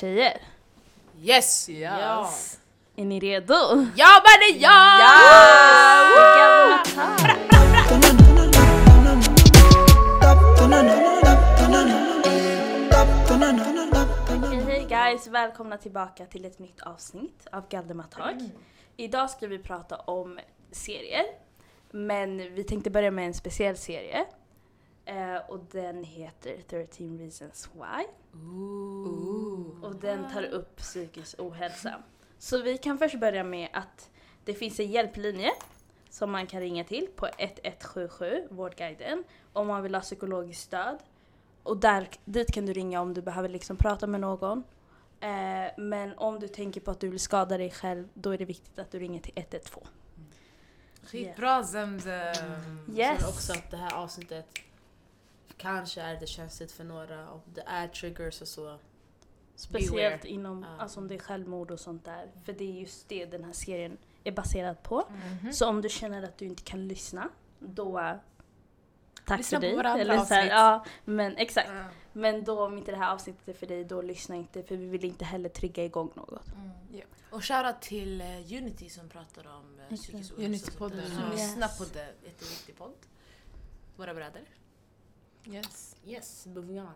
Tjejer, Yes! Yes. är ni redo? Ja mannen ja! Hej hej guys, välkomna tillbaka till ett nytt avsnitt av Galdematak. Idag ska vi prata om serier, men vi tänkte börja med en speciell serie. Eh, och den heter 13 reasons why. Och den tar upp psykisk ohälsa. Så vi kan först börja med att det finns en hjälplinje som man kan ringa till på 1177, Vårdguiden, om man vill ha psykologiskt stöd. Och där, dit kan du ringa om du behöver liksom prata med någon. Eh, men om du tänker på att du vill skada dig själv, då är det viktigt att du ringer till 112. Skitbra Zemzem! Yes. Känner också att det här avsnittet kanske är det känsligt för några och det är triggers och så. Speciellt Beware. inom, Ja. alltså om det är självmord och sånt där. För det är just det den här serien är baserad på. Mhm. Så om du känner att du inte kan lyssna, då tack Lyssna för dig. på våra andra Eller så här, ja, men exakt. Ja. Men då om inte det här avsnittet är för dig, då lyssna inte för vi vill inte heller trigga igång något. Ja. Och shoutout till eh, Unity som pratar om uh, psykisk ohälsa. Unity-podden. Lyssna på det, jätteviktig podd. Våra bröder. Yes. Yes, moving on.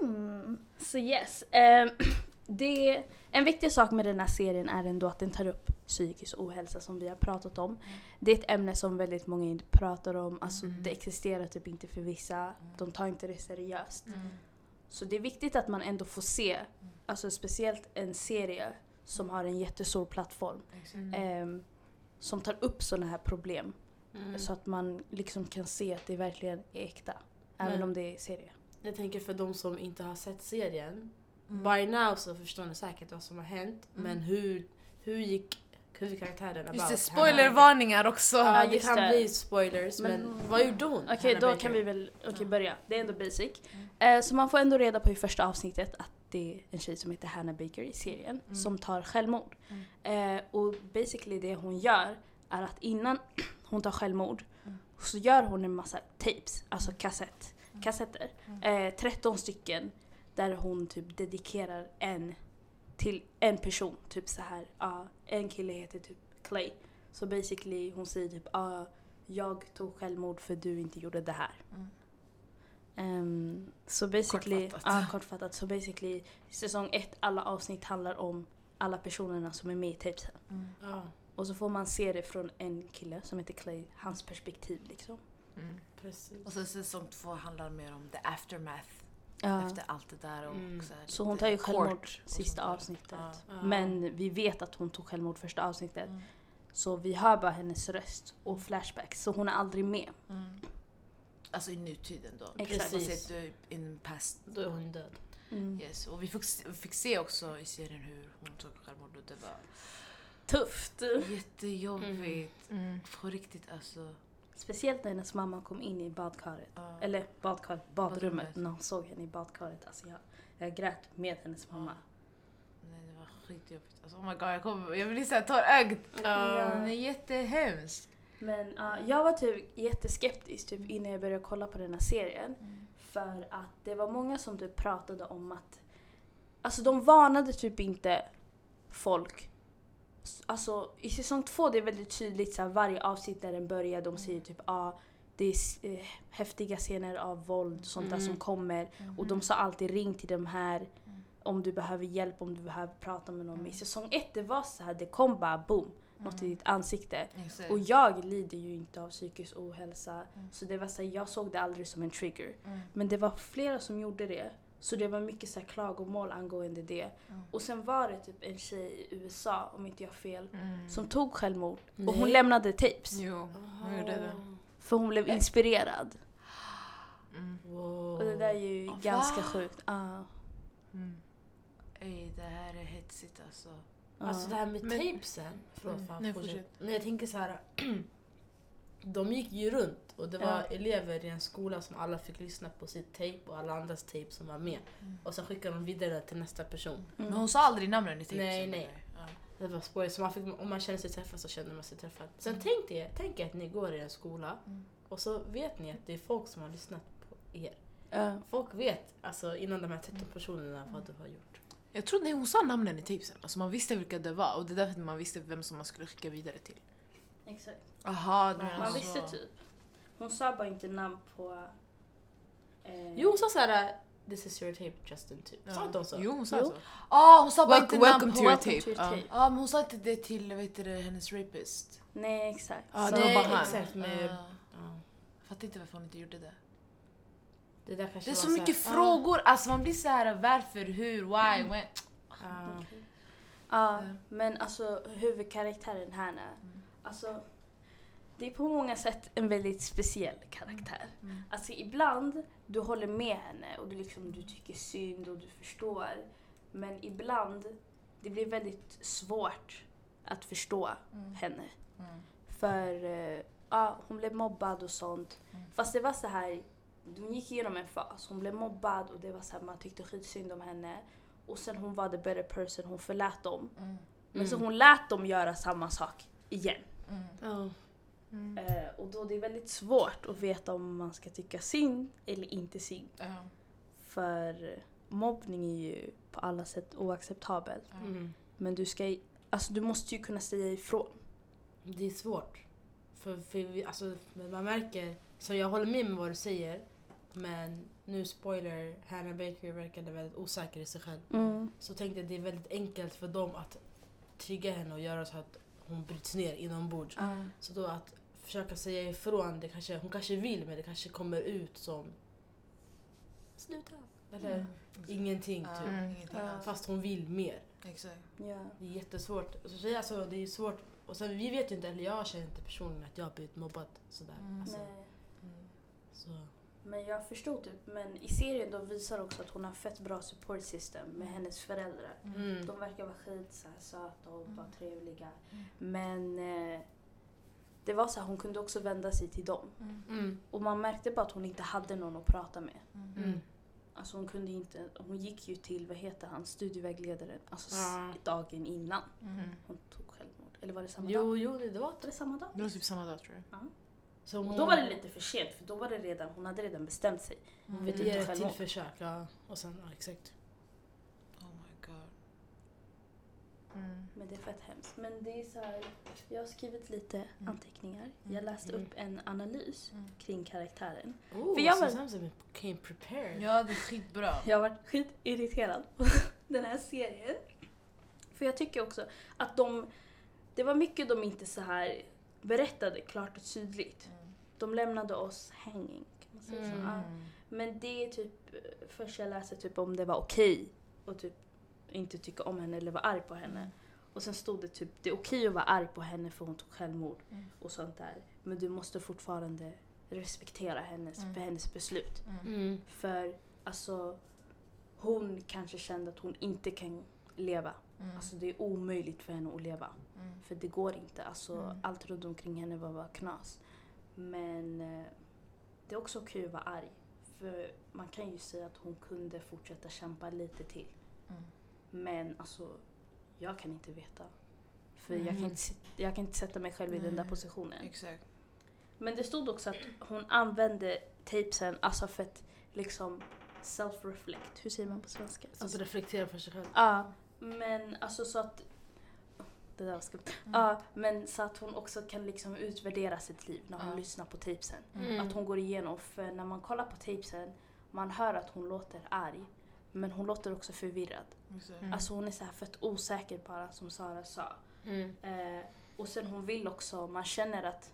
Mm. Så yes. ehm, det, en viktig sak med den här serien är ändå att den tar upp psykisk ohälsa som vi har pratat om. Det är ett ämne som väldigt många inte pratar om. Alltså Mm. det existerar typ inte för vissa. De tar inte det seriöst. Så det är viktigt att man ändå får se, alltså speciellt en serie som har en jättestor plattform. ehm, som tar upp sådana här problem. Mm. Så att man liksom kan se att det verkligen är äkta. Även Men- om det är serie. Jag tänker för de som inte har sett serien. Mm. By now så förstår ni säkert vad som har hänt. Men hur, hur gick huvudkaraktären about? Just det, spoilervarningar också! Ja, det kan det. bli spoilers men, Men- vad gjorde hon? Okej, Hannah då Baker? kan vi väl okej, Ja. börja. Det är ändå basic. Eh, så man får ändå reda på i första avsnittet att det är en tjej som heter Hannah Baker i serien Mm. som tar självmord. Eh, och basically det hon gör är att innan hon tar självmord Mm. så gör hon en massa tapes, alltså kassett, kassetter. Mm. Eh, 13 stycken där hon typ dedikerar en till en person. Typ så här, ja, en kille heter typ Clay. Så basically hon säger typ ja, jag tog självmord för du inte gjorde det här. Mm. Ehm, så basically, Kortfattat. ja kortfattat. Så basically säsong ett, alla avsnitt handlar om alla personerna som är med i tapesen. Ja, Och så får man se det från en kille som heter Clay, hans perspektiv liksom. Mm. precis. Och så säsong två handlar mer om the aftermath Ja. efter allt det där. Och Mm. så, Så hon tar ju självmord sista avsnittet. Ja. Ja. Men vi vet att hon tog självmord första avsnittet. Mm. Så vi hör bara hennes röst och flashbacks. Så hon är aldrig med. Mm. Alltså i nutiden då. Exakt. Precis. Du in past. Då är hon död. Mm. Yes. Och vi fick, se- vi fick se också i serien hur hon tog självmord och det var Tufft! jättejobbigt. På riktigt alltså. Speciellt när hennes mamma kom in i badkaret. Ja. Eller badkar, badrummet. Badrummet. När hon såg henne i badkaret. Alltså jag, jag grät med hennes mamma. Nej, det var skitjobbigt. Alltså, oh my god, jag, kommer, jag blir såhär tårögd. Ja. Den är jättehemsk. Men ja, jag var typ jätteskeptisk typ innan jag började kolla på den här serien. För att det var många som typ pratade om att... Alltså de varnade typ inte folk. Alltså i säsong två det är väldigt tydligt så här, varje avsnitt där den börjar de säger typ ah, det är eh, häftiga scener av våld och sånt där Mm. som kommer. Och de sa alltid ring till de här om du behöver hjälp, om du behöver prata med någon. Men i säsong ett det var så här, det kom bara boom, något i ditt ansikte. Exakt. Och jag lider ju inte av psykisk ohälsa. Så det var så här, jag såg det aldrig som en trigger. Mm. Men det var flera som gjorde det. Så det var mycket så här klagomål angående det. Och sen var det typ en tjej i USA, om inte jag har fel, Mm. som tog självmord. Och Nej. hon lämnade tapes. Jo, hon gjorde det. För hon blev inspirerad. Mm. Wow. Och det där är ju Va? ganska sjukt. Ja. Mm. Ey, det här är hetsigt alltså. Ja. Alltså det här med Men- tapesen. Förlåt, Mm. fan, Nej, fortsätt. fortsätt. Men jag tänker så här. De gick ju runt och det var Ja. elever i en skola som alla fick lyssna på sitt tape och alla andras tape som var med. Och sen skickade de vidare till nästa person. Mm. Men hon sa aldrig namnen i tipsen. Nej, nej. Ja. Det var spoiler, så man fick, om man känner sig träffad så känner man sig träffad. Sen tänk er, tänk er att ni går i en skola Mm. och så vet ni att det är folk som har lyssnat på er. Ja. Folk vet alltså, innan de här 13 personerna vad du har gjort. Jag tror nej, hon sa namnen i tipsen. Alltså man visste vilka det var och det är därför man visste vem som man skulle skicka vidare till. Exakt. Aha, du Man så. visste typ. Hon sa bara inte namn på... Eh, Jo, hon sa såhär This is your tape Justin typ. Ja. Sa inte hon så? Jo, hon sa Jo. så. Ah, hon sa bara Welcome- inte namn welcome på... to your tape. Ja, ah, men hon sa inte det till heter det, hennes rapist. Nej, exakt. Ah, Så- det var Nej, bara han. exakt, men- Ah. Jag fattar inte varför hon inte gjorde det. Det, där Det är så här- mycket Ah, frågor, alltså man blir så här varför, hur, why, when. ah. Ja, men alltså huvudkaraktären här är, Mm. Alltså det är på många sätt en väldigt speciell karaktär. Mm. Alltså ibland, du håller med henne och du, liksom, du tycker synd och du förstår. Men ibland, det blir väldigt svårt att förstå henne. Mm. För eh, ja, hon blev mobbad och sånt. Mm. Fast det var så här, hon gick igenom en fas. Hon blev mobbad och det var så här, man tyckte skitsynd om henne. Och sen hon var the better person, hon förlät dem. Mm. Men så Mm. hon lät dem göra samma sak igen. Mm. Mm. Eh, och då det är väldigt svårt att veta om man ska tycka synd eller inte synd. För mobbning är ju på alla sätt oacceptabelt. Ja. Mm. Men du ska alltså du måste ju kunna säga ifrån. Det är svårt. För, för vi, alltså, man märker, så jag håller med med vad du säger. Men nu spoiler, Hannah Baker verkade väldigt osäker i sig själv. Så tänkte jag det är väldigt enkelt för dem att trigga henne och göra så att hon bryts ner inombords. Så då att försöka säga ifrån, det kanske, hon kanske vill men det kanske kommer ut som sluta. Eller Mm. ingenting typ. alls. Fast hon vill mer. Exakt. Ja. Det är jättesvårt. Så tjejer, alltså, det är svårt. Och sen, vi vet ju inte, eller jag känner inte personligen att jag har blivit mobbad sådär. Mm. Alltså, Nej. Mm. så. Men jag förstod typ, men i serien de visar också att hon har fett bra support system med hennes föräldrar. Mm. De verkar vara skit så här, söta och bara trevliga. Mm. Men eh, det var så här, hon kunde också vända sig till dem. Mm. Mm. Och man märkte bara att hon inte hade någon att prata med. Mm. Alltså hon kunde inte, hon gick ju till, vad heter han, studievägledaren, alltså Ja. dagen innan Mm. hon tog självmord. Eller var det samma dag? Jo, jo, det, det var Var det samma dag? Det var typ samma dag tror jag. Så Och hon, då var det lite för sent för då var det redan, hon hade redan bestämt sig. Mm. Det du ger inte ett till försök. Ja. Och sen, ja, exakt. Oh my god. Mm. Men det är fett hemskt. Men det är så här, jag har skrivit lite anteckningar. Jag Mm. läste Mm. upp en analys Mm. kring karaktären. Oh, För jag så var- Samson came prepared. Ja, det är skitbra. Jag har varit skitirriterad på den här serien. För jag tycker också att de, det var mycket de inte så här berättade klart och tydligt. Mm. De lämnade oss hanging. Kan man säga så? Mm. Ja. Men det är typ, eh, först jag läste typ om det var okej och typ inte tycka om henne eller vara arg på henne. Och sen stod det typ, det är okej att vara arg på henne för hon tog självmord Mm. och sånt där. Men du måste fortfarande respektera hennes, Mm. för hennes beslut. Mm. Mm. För alltså, hon kanske kände att hon inte kan leva. Mm. Alltså det är omöjligt för henne att leva. Mm. För det går inte. Alltså, Mm. Allt runt omkring henne var bara knas. Men eh, det är också okej att vara arg. För man kan ju säga att hon kunde fortsätta kämpa lite till. Mm. Men alltså, jag kan inte veta. För jag, kan Mm. inte, jag kan inte sätta mig själv i den där positionen. Exakt. Men det stod också att hon använde tapesen alltså för att liksom self-reflect. Hur säger man på svenska? Alltså reflektera för sig själv. Ja, men alltså så att... Det där var skumt. Mm. Ja, men så att hon också kan liksom utvärdera sitt liv när hon Ja. lyssnar på tapesen. Mm. Att hon går igenom, för när man kollar på tapesen, man hör att hon låter arg. Men hon låter också förvirrad. Mm. Alltså hon är så här fett osäker bara, som Sara sa. Mm. Eh, och sen hon vill också, man känner att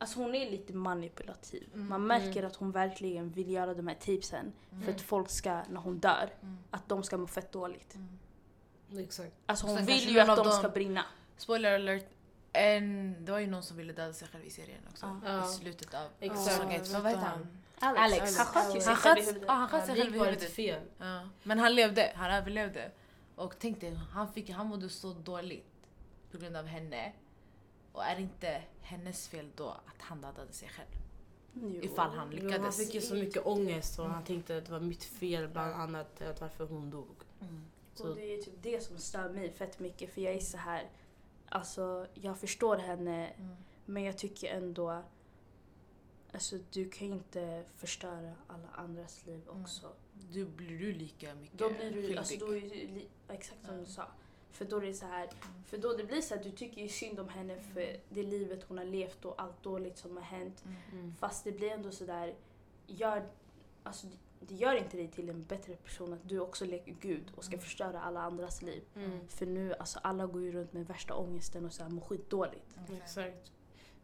Alltså hon är lite manipulativ. Mm. Man märker Mm. att hon verkligen vill göra de här tipsen Mm. för att folk ska, när hon dör, Mm. att de ska må fett dåligt. Exakt. Alltså hon sen vill ju att de ska brinna. Spoiler alert. En, det var ju någon som ville döda sig själv i serien också. Ja. I slutet av säsong ett. Vad heter han? Alex. Alex. Han sköt ju sig själv i huvudet. ja, han sköt sig Det själv i huvudet. fel. Ja. Men han levde, han överlevde. Och tänk dig, han, fick, han mådde så dåligt på grund av henne. Och är inte hennes fel då att han dödade sig själv? Jo. Ifall han Jo, han lyckades. fick ju så mycket ångest och han tänkte att det var mitt fel bland annat att varför hon dog. Mm. Så, Och det är typ det som stör mig fett mycket för jag är så här. Alltså jag förstår henne Mm. men jag tycker ändå Alltså du kan ju inte förstöra alla andras liv Mm. också. Då blir du lika mycket Då blir du, skyldig. alltså då är du, li- exakt som Ja. du sa. För då är det så här, för då det blir så att du tycker ju synd om henne för det livet hon har levt och allt dåligt som har hänt. Mm. Mm. Fast det blir ändå så där, gör, alltså det gör inte dig till en bättre person att du också leker Gud och ska Mm. förstöra alla andras liv. Mm. För nu, alltså alla går ju runt med värsta ångesten och så här, mår skitdåligt. Mm. Exakt.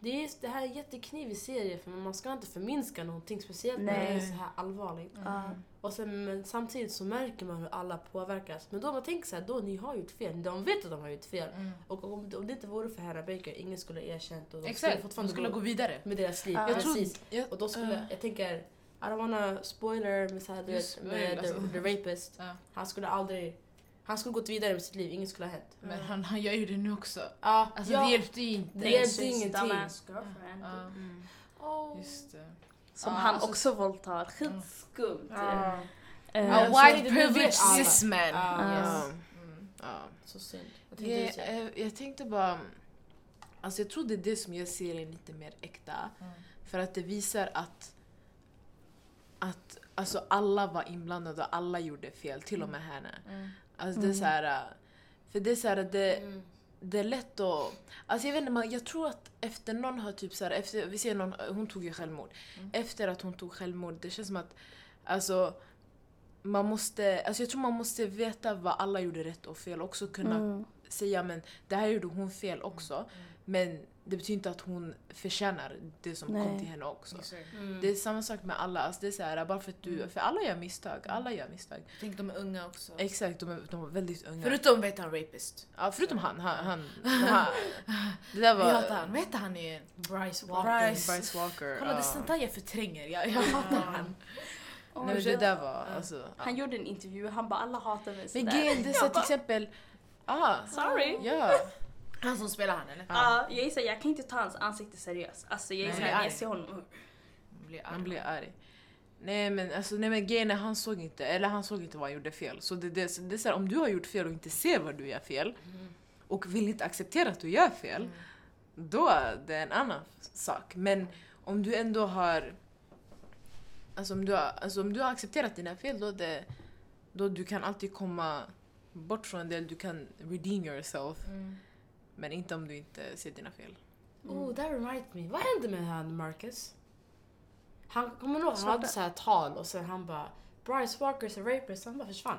Det, är, det här är en jätteknivig serie för man ska inte förminska någonting speciellt när Nej. det är så här allvarligt. Mm. Och sen, men samtidigt så märker man hur alla påverkas. Men då man tänker så här, då ni har gjort fel. De vet att de har gjort fel. Mm. Och om, om det inte vore för Hannah Baker, ingen skulle ha erkänt och de Exakt, skulle de fortfarande skulle gå gå vidare. med deras liv. Ja. Jag tror, Precis. jag, Och då skulle, Ja. jag tänker, I don't wanna spoiler med, så här, du Just vet, med spoil, the, alltså. the rapist. Ja. Han skulle aldrig, han skulle gått vidare med sitt liv, inget skulle ha hänt. Men han, han gör ju det nu också. Ja, Alltså ja. det hjälpte ju inte. Det hjälpte Racist ingenting. Ja, Mm. Oh. just det. Som Ja, han alltså- också våldtar. Skitskumt. Ja. Eh, A alltså, white privileged cis man. Yes. Mm. Ja. Så synd. Tänkte Jag, säga? jag, jag tänkte bara... Alltså jag tror det är det som gör serien lite mer äkta. Mm. För att det visar att, att alltså alla var inblandade och alla gjorde fel, till och med henne. Mm. Alltså det är så här, För det är så här, det, Mm. det är lätt att... Alltså jag vet inte, man- jag tror att efter någon har typ så här, efter, vi ser någon, hon tog ju självmord. Mm. Efter att hon tog självmord, det känns som att alltså man måste, alltså jag tror man måste veta vad alla gjorde rätt och fel och också kunna mm. säga men det här gjorde hon fel också. Men det betyder inte att hon förtjänar det som Nej. kom till henne också. Exakt. Mm. Det är samma sak med alla, alltså det är så här, bara för att du, Mm. för alla gör misstag, alla gör misstag. Tänk de är unga också. Exakt, de är, de är väldigt unga. Förutom vet han rapist. ja, förutom han, han, han, han det där Vi var hatar han. Vad heter han igen? Bryce Walker. Bryce. Bryce Walker. Kolla det är sånt där jag förtränger. Jag, jag hatar han. Oh, Nej, men det där var alltså... ja. Han gjorde en intervju han bara alla hatar mig Men sådär. grejen, det är så Jag till exempel... Ah, Sorry. ja. Han som spelar han eller? Ja, jag är så här, jag kan inte ta hans ansikte seriöst. Alltså jag så jag jag ser honom. Han blir Han arg. blir arg. Nej men, alltså, nej, men grejen är, han såg inte, eller han såg inte vad han gjorde fel. Så det, det, det är så här, om du har gjort fel och inte ser vad du gör fel och vill inte acceptera att du gör fel, Mm. då är det en annan sak. Men om du ändå har Alltså om du har, alltså om du har accepterat dina fel då, det, då du kan alltid komma bort från det, du kan redeem yourself. Mm. Men inte om du inte ser dina fel. Oh, that reminds me. Vad hände med han Marcus? Han kommer du ihåg, han hade så här tal och sen han bara Bryce Walker's a rapist. Han bara försvann.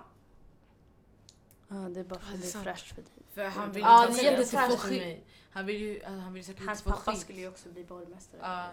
Ja, det är bara för det är att det är fräscht för dig. För han vill Ja, inte det att är få skit. mig. Han vill ju han vill säkert Hans inte få pappa skit. skulle ju också bli borgmästare. Ja.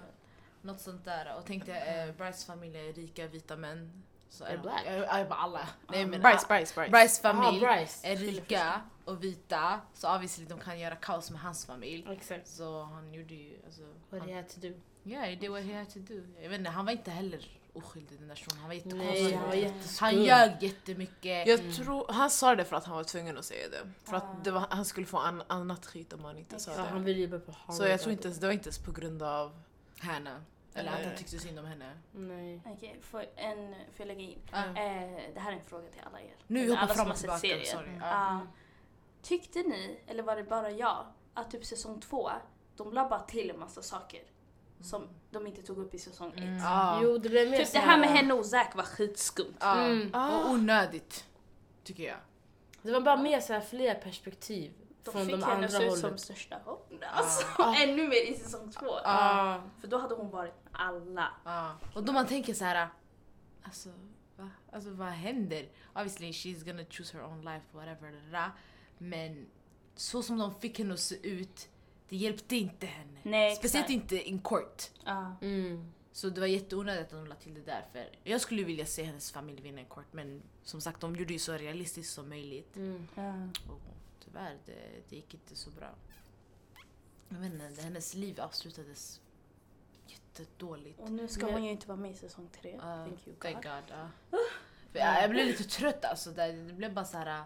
Något sånt där. Och tänkte eh, Bryce familj är rika vita män. Så Är är black? Jag, jag, bara alla. Nej men Bryce, Bryce, Bryce. Bryce familj Bryce. är rika och vita. Så obviously de kan göra kaos med hans familj. Exakt. Så han gjorde ju... Alltså, What han, he had to do. yeah, he did what he had to do. Jag vet inte, han var inte heller oskyldig den där shunon. Han var jättekonstig. han ljög jättemycket. Jag Mm. tror, han sa det för att han var tvungen att säga det. För Ah. att det var, han skulle få an, annat skit om han inte sa Ja, det. han ville på Harvard. Så jag tror inte ens, det var inte ens på grund av... Hanna. Eller att han tyckte synd om henne. Nej. Okej, får, en, får jag lägga in? Ja. Eh, det här är en fråga till alla er. Nu hoppar alla fram och tillbaka. serien. Sorry. Mm. Tyckte ni, eller var det bara jag, att typ säsong två, de la bara till en massa saker som de inte tog upp i säsong ett. Mm. Ah. Jo, det blev mer Typ det här med henne och Zack var skitskumt. Ja. Mm. Ah. Och onödigt. Tycker jag. Det var bara mer så här fler perspektiv. De från fick de henne andra att se ut som största hopp. Alltså, Ah. ännu mer i säsong två. Ah. För då hade hon varit med alla. Och då man tänker så här. Alltså, va? alltså vad händer? Obviously she's gonna choose her own life, whatever. da, da. Men så som de fick henne att se ut, det hjälpte inte henne. Nej, Speciellt exakt. inte in court. Ja. Mm. Så det var jätteonödigt att de la till det där. För jag skulle vilja se hennes familj vinna en court men som sagt de gjorde ju så realistiskt som möjligt. Mm. Ja. Och tyvärr, det, det gick inte så bra. Jag vet inte, hennes liv avslutades jättedåligt. Och nu ska Men- hon ju inte vara med i säsong tre. Uh, Thank you God. thank God. ja. För jag, jag blev lite trött alltså. Det, det blev bara såhär,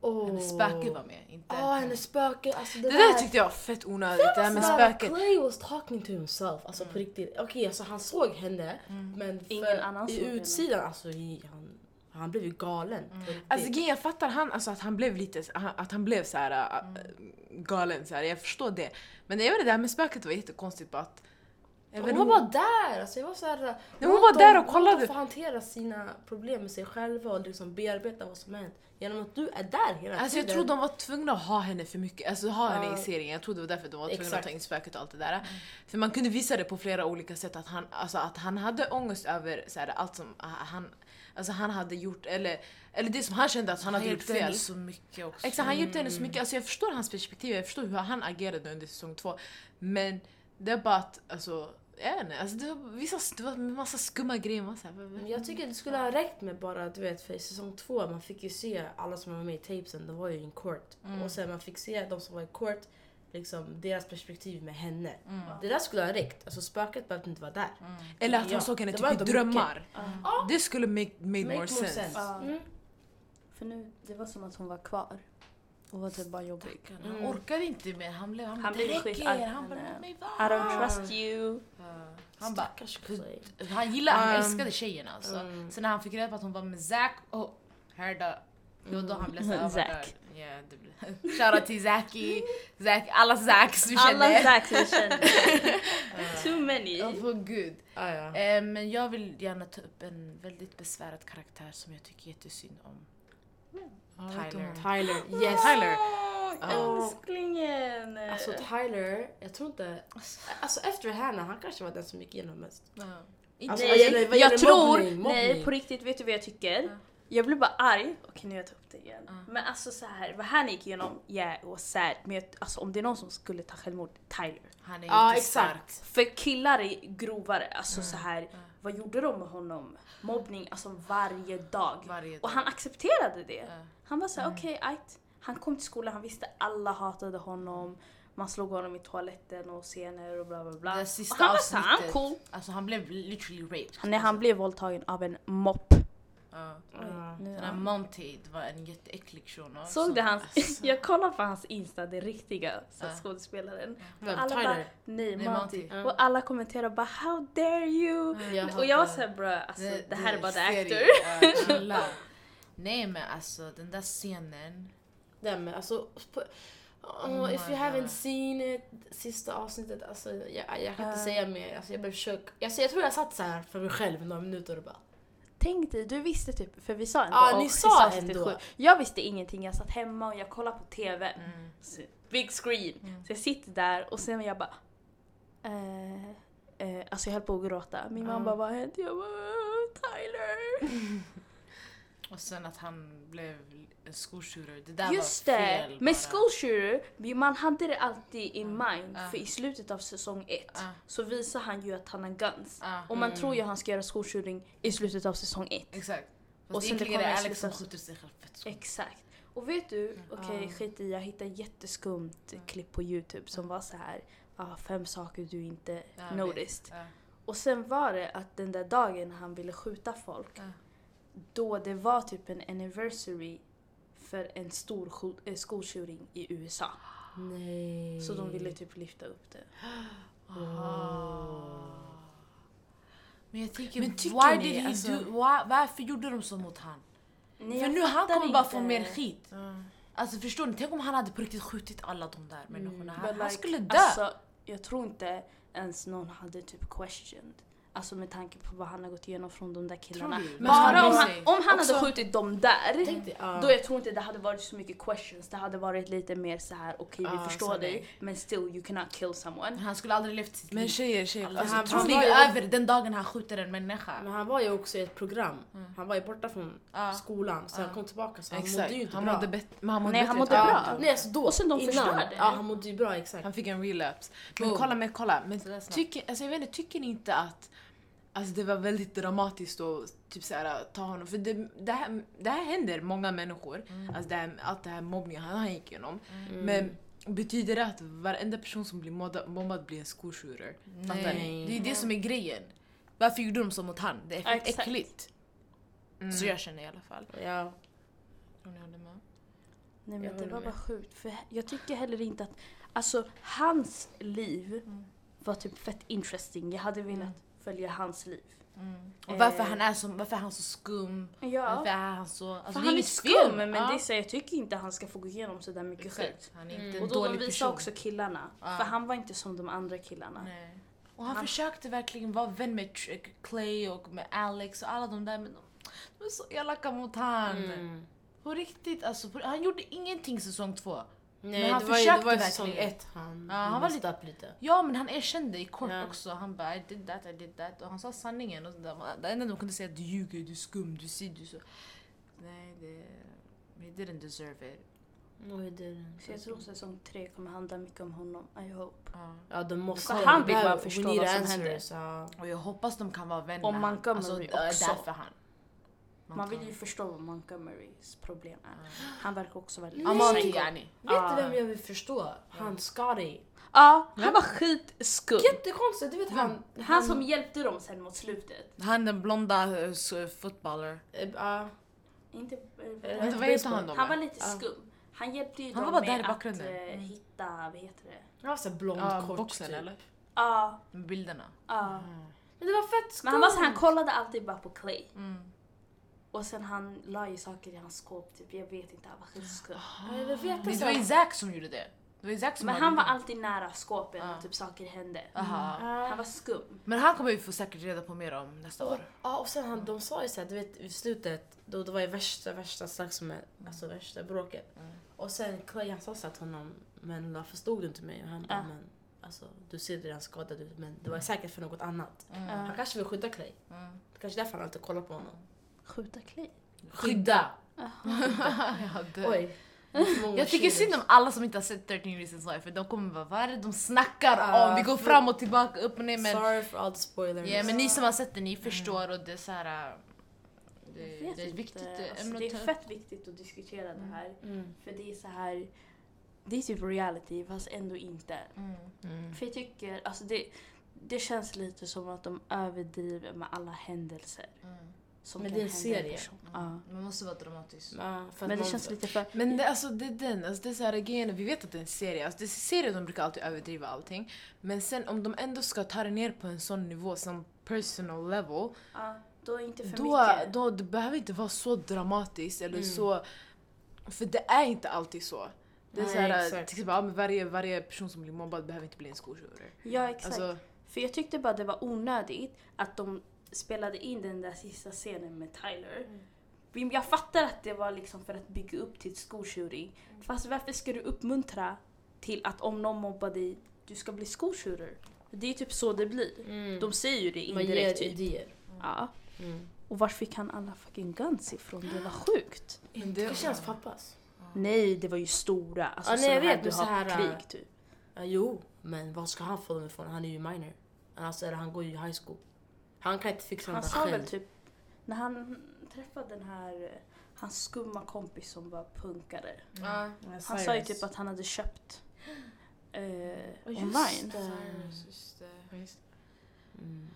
Oh. hennes spöke var med. Inte Ja, hennes spöke. Alltså det, Det där tyckte jag var fett onödigt, det här med spöket. Clay was talking to himself, alltså Mm. på riktigt. Okej, alltså han såg henne, Mm. men för, Ingen annan såg i henne. utsidan, alltså i, han, han blev ju galen. Mm. Alltså jag fattar han, alltså, att han blev lite, att han blev så här äh, galen så här. jag förstår det. Men jag vet det här med spöket var jättekonstigt bara att Jag Hon var bara där! Alltså jag var så här, hon låt var där och kollade. få hantera sina problem med sig själva och liksom bearbeta vad som hänt. Genom att du är där hela Alltså jag tiden. tror de var tvungna att ha henne för mycket, alltså ha henne Ja. i serien. Jag tror det var därför de var tvungna Exakt. att ta in spöket och allt det där. För man kunde visa det på flera olika sätt att han, alltså att han hade ångest över så här, allt som ah, han, alltså han hade gjort, eller, eller det som han kände att han hade gjort hjälpte henne fel. så mycket också. Exakt, han hjälpte henne så mycket. Alltså jag förstår hans perspektiv, jag förstår hur han agerade under säsong två. Men det är bara att, alltså, jag vet inte, alltså det var, vissa, det var en massa skumma grejer. Man så här, Men Jag tycker det skulle ha räckt med bara, du vet, för i säsong två man fick ju se alla som var med i tapesen, de var ju in court. Mm. Och sen man fick se de som var i court, liksom deras perspektiv med henne. Mm. Det där skulle ha räckt. Alltså spöket behövde inte vara där. eller att Ja, han såg henne det typ i drömmar. Ja. Det skulle make, made Make more sense. Ja. Mm. För nu, det var som att hon var kvar. Och var typ bara jobbig. Han Mm. orkade inte mer. Han blev, han, Han blev skitarg. Han bara Han, låt mig I vara. don't trust you. Ja. Han bara, han gillade, han Um, älskade tjejen alltså. mm. Sen när han fick reda på att hon var med Zack, oh, hörda. Det var då han blev såhär, Zack. Zack. Blev. Shoutout till Zacki, Zack, alla Zacks vi Alla känner. Zacks vi känner. Too many. Åh för gud. Ah, ja. Eh, men jag vill gärna ta upp en väldigt besvärad karaktär som jag tycker jättesynd om. Tyler. Tyler, yes. Tyler. Åh, Älsklingen! Alltså Tyler, jag tror inte... Alltså efter Hannah, han kanske var den som gick igenom mest. Ja. Alltså, Nej, gäller- vad jag gäller tror, mobbning, nej mobbning. på riktigt, vet du vad jag tycker? Ja. Jag blev bara arg, okej nu har jag tagit upp det igen. Ja. Men alltså så här, vad han gick igenom, yeah it was sad. Men jag, alltså, om det är någon som skulle ta självmord, Tyler. Han är Ja, exakt. För killar är grovare, alltså så här. Vad gjorde de med honom? Mobbning, alltså varje dag. Varje dag. Och han accepterade det. Ja. Han var såhär, okej, ajt. Han kom till skolan, han visste alla hatade honom. Man slog honom i toaletten och scener och bla bla bla. Det Och sista han var såhär, cool. Alltså han blev literally raped. Han, han blev våldtagen av en mopp. Ja. Den här Monty det var en jätteäcklig shuno. Såg du hans, jag kollade på hans insta, det riktiga så Ja. skådespelaren. Vem? Alla Tyler? bara, nej Nej, Monty. Och alla kommenterar bara how dare you? Jag Och jag var såhär bro, alltså det, här är bara the actor. Ja, chilla. Nej men alltså den där scenen. Den med, alltså... På, oh, Oh if you haven't God. seen it, sista avsnittet, alltså jag, jag kan inte säga mer. Alltså, jag blev chock. Jag, jag tror jag satt så här för mig själv några minuter och bara... Tänk dig, du visste typ, för vi sa ändå Ja, ni sista sa ändå. sju. Jag visste ingenting, jag satt hemma och jag kollade på TV. Mm. Så, Big screen. Mm. Så jag sitter där och sen jag bara... Eh, eh, alltså jag höll på att gråta. Min Ja. mamma bara, vad hände? Jag bara, "Eh, Tyler. Och sen att han blev en schoolshooter. Det där Just var det! fel Med bara. school shooter, man hade det alltid in mind. Ja. För i slutet av säsong ett Ja, så visar han ju att han har guns. ja, Och man Mm. tror ju att han ska göra school shooting i slutet av säsong ett. exakt. Och Fast sen det egentligen är det kommer Alex som skjuter sig själv fett. Exakt. Och vet du, okej Ja. skit i, jag hittade jätteskumt klipp på youtube som var så här ah, fem saker du inte noticed. Och sen var det att den där dagen han ville skjuta folk. Då det var typ en anniversary för en stor eh, shooting i USA. Nej. Så de ville typ lyfta upp det. Aha. Men jag tänker, Men tycker why ni, alltså- do, why, varför gjorde de så mot han? Nej, För nu han kommer bara inte. få mer skit. Alltså förstår ni? Tänk om han hade på riktigt skjutit alla de där människorna. Han, But han like, skulle dö. Alltså, jag tror inte ens någon hade typ questioned. Alltså med tanke på vad han har gått igenom från de där killarna. Men Bara om han, om han Också- hade skjutit dem där, då jag tror inte det hade varit så mycket questions. Det hade varit lite mer så här: okej Ja, vi förstår sanning. dig men still you cannot kill someone. Han skulle aldrig levt sitt Men liv. tjejer, tjejer. Alltså, Alltså, han- tror han ni var ju- över den dagen han skjuter en människa? Men han var ju också i ett program. Mm. Han var ju borta från Ja. skolan så han kom tillbaka så han exakt. mådde ju inte han bra. mådde. Men han mådde Nej, han mådde bra. det. Nej, alltså då, Och sen de innan. förstörde. Ja, han mådde ju bra exakt. Han fick en relapse. Men kolla, men kolla. Men tycker, alltså, jag vet inte, tycker ni inte att alltså, det var väldigt dramatiskt att typ, så här, ta honom? För det, det, här, det här händer många människor. Mm. Alltså, det här, allt det här mobbningen han, han gick igenom. Mm. Men betyder det att varenda person som blir mobbad, mobbad blir en school shooter? Fattar Nej, ni? det är det som är grejen. Varför gjorde de så mot han? Det är fett exakt. äckligt. Mm. Så jag känner i alla fall. Ja. Tror ni håller med? Nej men Jag det var med. bara sjukt. För jag tycker heller inte att, alltså hans liv Mm. var typ fett interesting. Jag hade velat följa hans liv. Mm. Och varför, Eh. han är så, varför är han så skum? Ja. Varför är han så... Alltså, För det han är skum fel. men Ja. det är så, jag tycker inte han ska få gå igenom sådär mycket skit. Han är Mm. inte en Och då de visar person. också killarna. Ja. För han var inte som de andra killarna. Nej. Och han försökte verkligen vara vän med Tr- Clay och med Alex och alla de där men de är så elaka mot han. Mm. På riktigt alltså, på, han gjorde ingenting säsong två. Nej, Men han det var ju, det försökte var säsong verkligen. ett han, Ja, han var messed up lite. Ja men han erkände i kort Ja. också, han bara I did that, I did that och han sa sanningen och sådär. Det enda de kunde säga att du ljuger, du är skum, du ser du så. Nej det... He didn't deserve it. No, he didn't. Så jag tror säsong tre kommer handla mycket om honom. I hope. Ja. Ja, de måste... Så han vill bara förstå vad som answers, ja. Och jag hoppas de kan vara vänner han. Montgomery det är också. därför han. Man vill ju förstå vad Montgomerys problem är. Han verkar också väldigt Amanti psycho. yani. Vet du vem jag vill förstå? Han Scotty. Ja, han var skitskum. Jättekonstigt, du vet han... Han som hjälpte dem sen mot slutet. Han den blonda uh, footballer. Ja. Inte, Eh, Vad vad heter han då? han var lite skum. Han hjälpte ju Han dem var bara där med bakgrunden. att Mm. hitta, vad heter det? Han var så här blond, Ja, kort boxen typ. eller? Ja, Med bilderna. ja. Men det var fett skumt! Men han var så han kollade alltid bara på Clay. Mm. Och sen han la ju saker i hans skåp, typ. jag vet inte, han var skitskum. Ja, Jag vill veta Det var ju Zack som gjorde det. Det var Zack som Men han var det. alltid nära skåpen och typ saker hände. Aha. Han var skum. Men han kommer vi få säkert reda på mer om nästa Och, år. ja, och sen han, de sa ju såhär, du vet i slutet, då det var ju värsta, värsta slagsmålet, alltså värsta bråket. Mm. Och sen Clay han sa så här till honom, men varför stod du inte med? Och han bara, Ja. men alltså du ser redan skadad ut, men det var säkert för något annat. Mm. Ja. Han kanske vill skydda Clay. Mm. Det kanske är därför han alltid kollar på honom. Skjuta Clay. Skydda! Oj. Jag tycker synd om alla som inte har sett 13 reasons why för de kommer bara vad är det de snackar om? Vi går fram och tillbaka, upp och ner men... Sorry for all the spoilers. Ja men ni som har sett det ni förstår och det är såhär... Jag Det, det är viktigt Alltså, ämne det är fett viktigt att diskutera det här. Mm. För det är så här. Det är typ reality fast ändå inte. Mm. Mm. För jag tycker, alltså det, det känns lite som att de överdriver med alla händelser. Som Men kan det är en serie. person. Ja. Man måste vara dramatisk. Ja, Men det man- känns lite för... Men det, alltså, det är den, alltså, det är så här, grejen, vi vet att det är en serie. Alltså, det är serier de brukar alltid överdriva allting. Men sen om de ändå ska ta det ner på en sån nivå som personal level. Ja, då är inte för Då, mycket. då det behöver inte vara så dramatiskt eller Mm. så... För det är inte alltid så. Det är Nej, så här, exakt. till exempel, ja, men varje, varje person som blir mobbad behöver inte bli en skoltjuver. Ja exakt. Alltså, För jag tyckte bara det var onödigt att de spelade in den där sista scenen med Tyler. Men Jag fattar att det var liksom för att bygga upp till skolshooting. Fast varför ska du uppmuntra till att om någon mobbar dig, du ska bli skolshooter? Det är typ så det blir. Mm. De säger ju det Man ger indirekt typ. idéer. Ja. Mm. Och var fick han alla fucking guns ifrån? Det var sjukt. det, Det känns pappas. Nej, det var ju stora. Alltså Ja, nej, jag vet, du men har så här, krig typ. Ja, jo, men var ska han få dem ifrån? Han är ju minor. Alltså, eller han går ju i high school. Han kan inte fixa Han sa själv. väl typ, när han träffade den här, eh, hans skumma kompis som var punkare. Ja, Han sa ju typ att han hade köpt eh, online. Cyrus, just det. Mm.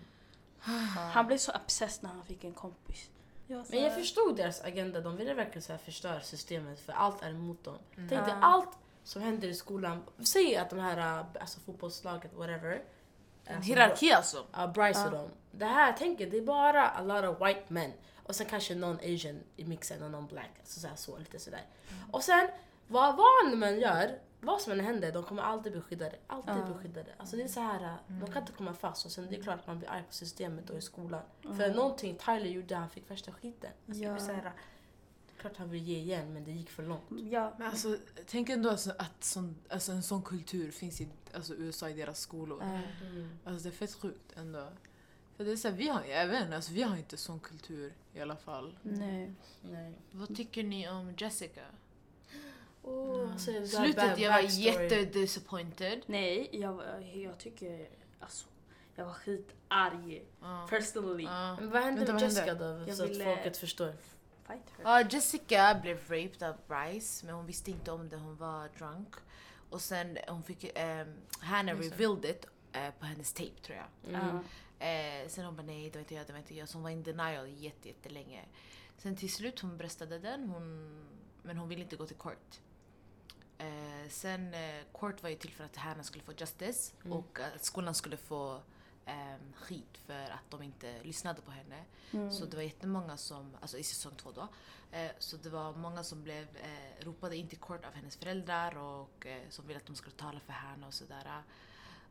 Han blev så obsessed när han fick en kompis. Jag Men jag förstod deras agenda. De ville verkligen så här förstöra systemet för allt är emot dem. Mm. Tänk dig Ja. allt som händer i skolan. Säg att de här äh, alltså, fotbollslaget, whatever. En alltså, hierarki alltså. Ja, Bryce och dem. Det här, tänk er, det är bara a lot of white men. Och sen kanske någon asian i mixen och någon black. Alltså så, här, så lite sådär. Och sen, vad, vad man gör, vad som än händer, de kommer alltid bli skyddade. Alltid Ja. bli skyddade. Alltså det är så här, äh, de kan inte komma fast. Och sen det är klart att man blir arg på systemet och i skolan. För någonting Tyler gjorde, han fick värsta skiten. Alltså, det Ja. är så här, klart han vill ge igen, men det gick för långt. Ja, Men alltså, tänk ändå alltså, att sån, alltså, en sån kultur finns i alltså, USA i deras skolor. eh, Alltså det är fett sjukt ändå. För det är så här, vi har, inte, alltså, vi har inte sån kultur i alla fall. nej. Nej. Vad tycker ni om Jessica? Oh, alltså, det där Slutet, bad jag var jättedisappointed. Nej, jag, jag tycker, alltså, jag var skitarg. Ja. Personally. Ja. Men vad hände Vänta, med vad Jessica då? Jag så ville- att folket förstår. Fight her. Ja, Jessica blev raped av Bryce men hon visste inte om det, hon var drunk. Och sen hon fick, um, Hannah revealed it eh, på hennes tape tror jag. Mm. Eh, sen hon bara nej, det var inte jag, det var inte jag. Så hon var in denial jätte, jättelänge. Sen till slut hon bröstade den, hon, men hon ville inte gå till court. Eh, sen court var ju till för att Hannah skulle få justice Mm. och att skolan skulle få um, skit för att de inte lyssnade på henne. Mm. Så det var jättemånga som, alltså i säsong två då, eh, så det var många som blev eh, ropade in till court av hennes föräldrar och eh, som ville att de skulle tala för henne och sådär.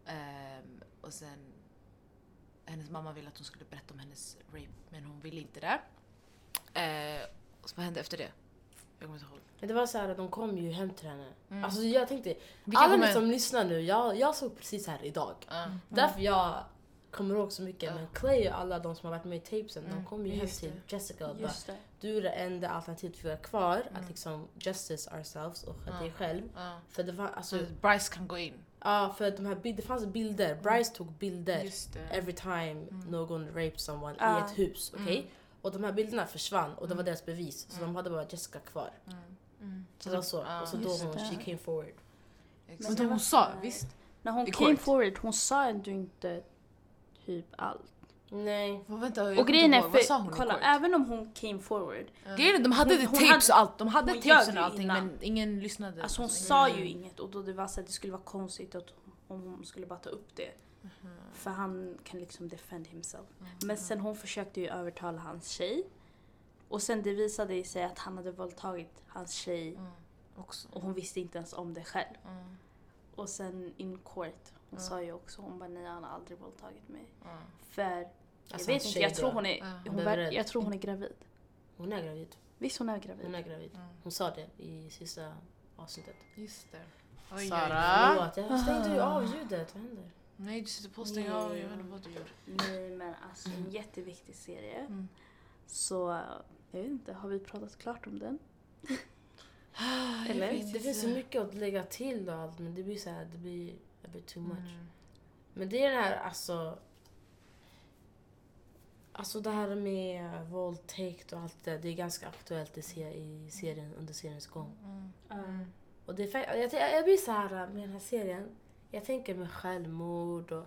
Ehm, och sen, hennes mamma ville att hon skulle berätta om hennes rape men hon ville inte det. Eh, och så vad hände efter det? Jag kommer inte ihåg. Men det var så här att de kom ju hem till henne. Mm. Alltså jag tänkte, Vilka alla ni som lyssnar nu, jag, jag såg precis här idag. Ja. Därför jag kommer ihåg så mycket. Ja. Men Clay och alla de som har varit med i tapesen, de Mm, kom ju hem till Jessica och bara du är det enda alternativet vi har kvar, Mm. att liksom justice ourselves och Ja. dig själv. Ja. För det var alltså, Så Bryce kan gå in. ja för de här bild, det fanns bilder, Bryce tog bilder every time någon raped someone Ah. i ett hus, okej? Mm. Och de här bilderna försvann och det var Mm. deras bevis. Så Mm. de hade bara Jessica kvar. Mm. Mm. Så det var så. Och så då hon, she came forward. Exakt. Men hon sa, visst? När hon came forward, hon sa ändå inte typ allt. Nej. Vad, vänta, jag Och grejen är, för, kolla, även om hon came forward, Grejen är, de hade Hon- hon, hon tapes hade- och allt. De hade tapesen och allting innan. men ingen lyssnade. alltså hon Så- sa Mm. ju inget och då det var så att det skulle vara konstigt att om hon skulle bara ta upp det. För han kan liksom defend himself. Men sen hon försökte ju övertala hans tjej. Och sen det visade sig att han hade våldtagit hans tjej Mm. Också. och hon visste inte ens om det själv. Mm. Och sen in court, hon sa ju också hon bara nej han har aldrig våldtagit mig. För jag Alltså, vet inte, jag tror hon är, hon Hon rädd. jag tror hon är gravid. Hon är gravid. Visst hon är gravid? Hon är gravid. Mm. Hon sa det i sista avsnittet. Just det. Oj. Sara? Förlåt, jag stängde ju av ljudet. Vad händer? Nej du sitter på att stänga av, jag vet inte vad du gör. Nej men alltså en jätteviktig serie. Mm. Så jag vet inte, har vi pratat klart om den? Jag Eller? Det finns så mycket att lägga till och allt men det blir så här, det blir a bit too much. Mm. Men det är den här alltså... Alltså det här med våldtäkt och allt det, det är ganska aktuellt i, se- i serien under seriens gång. Mm. Och det är, jag, jag, blir så här med den här serien, jag tänker med självmord och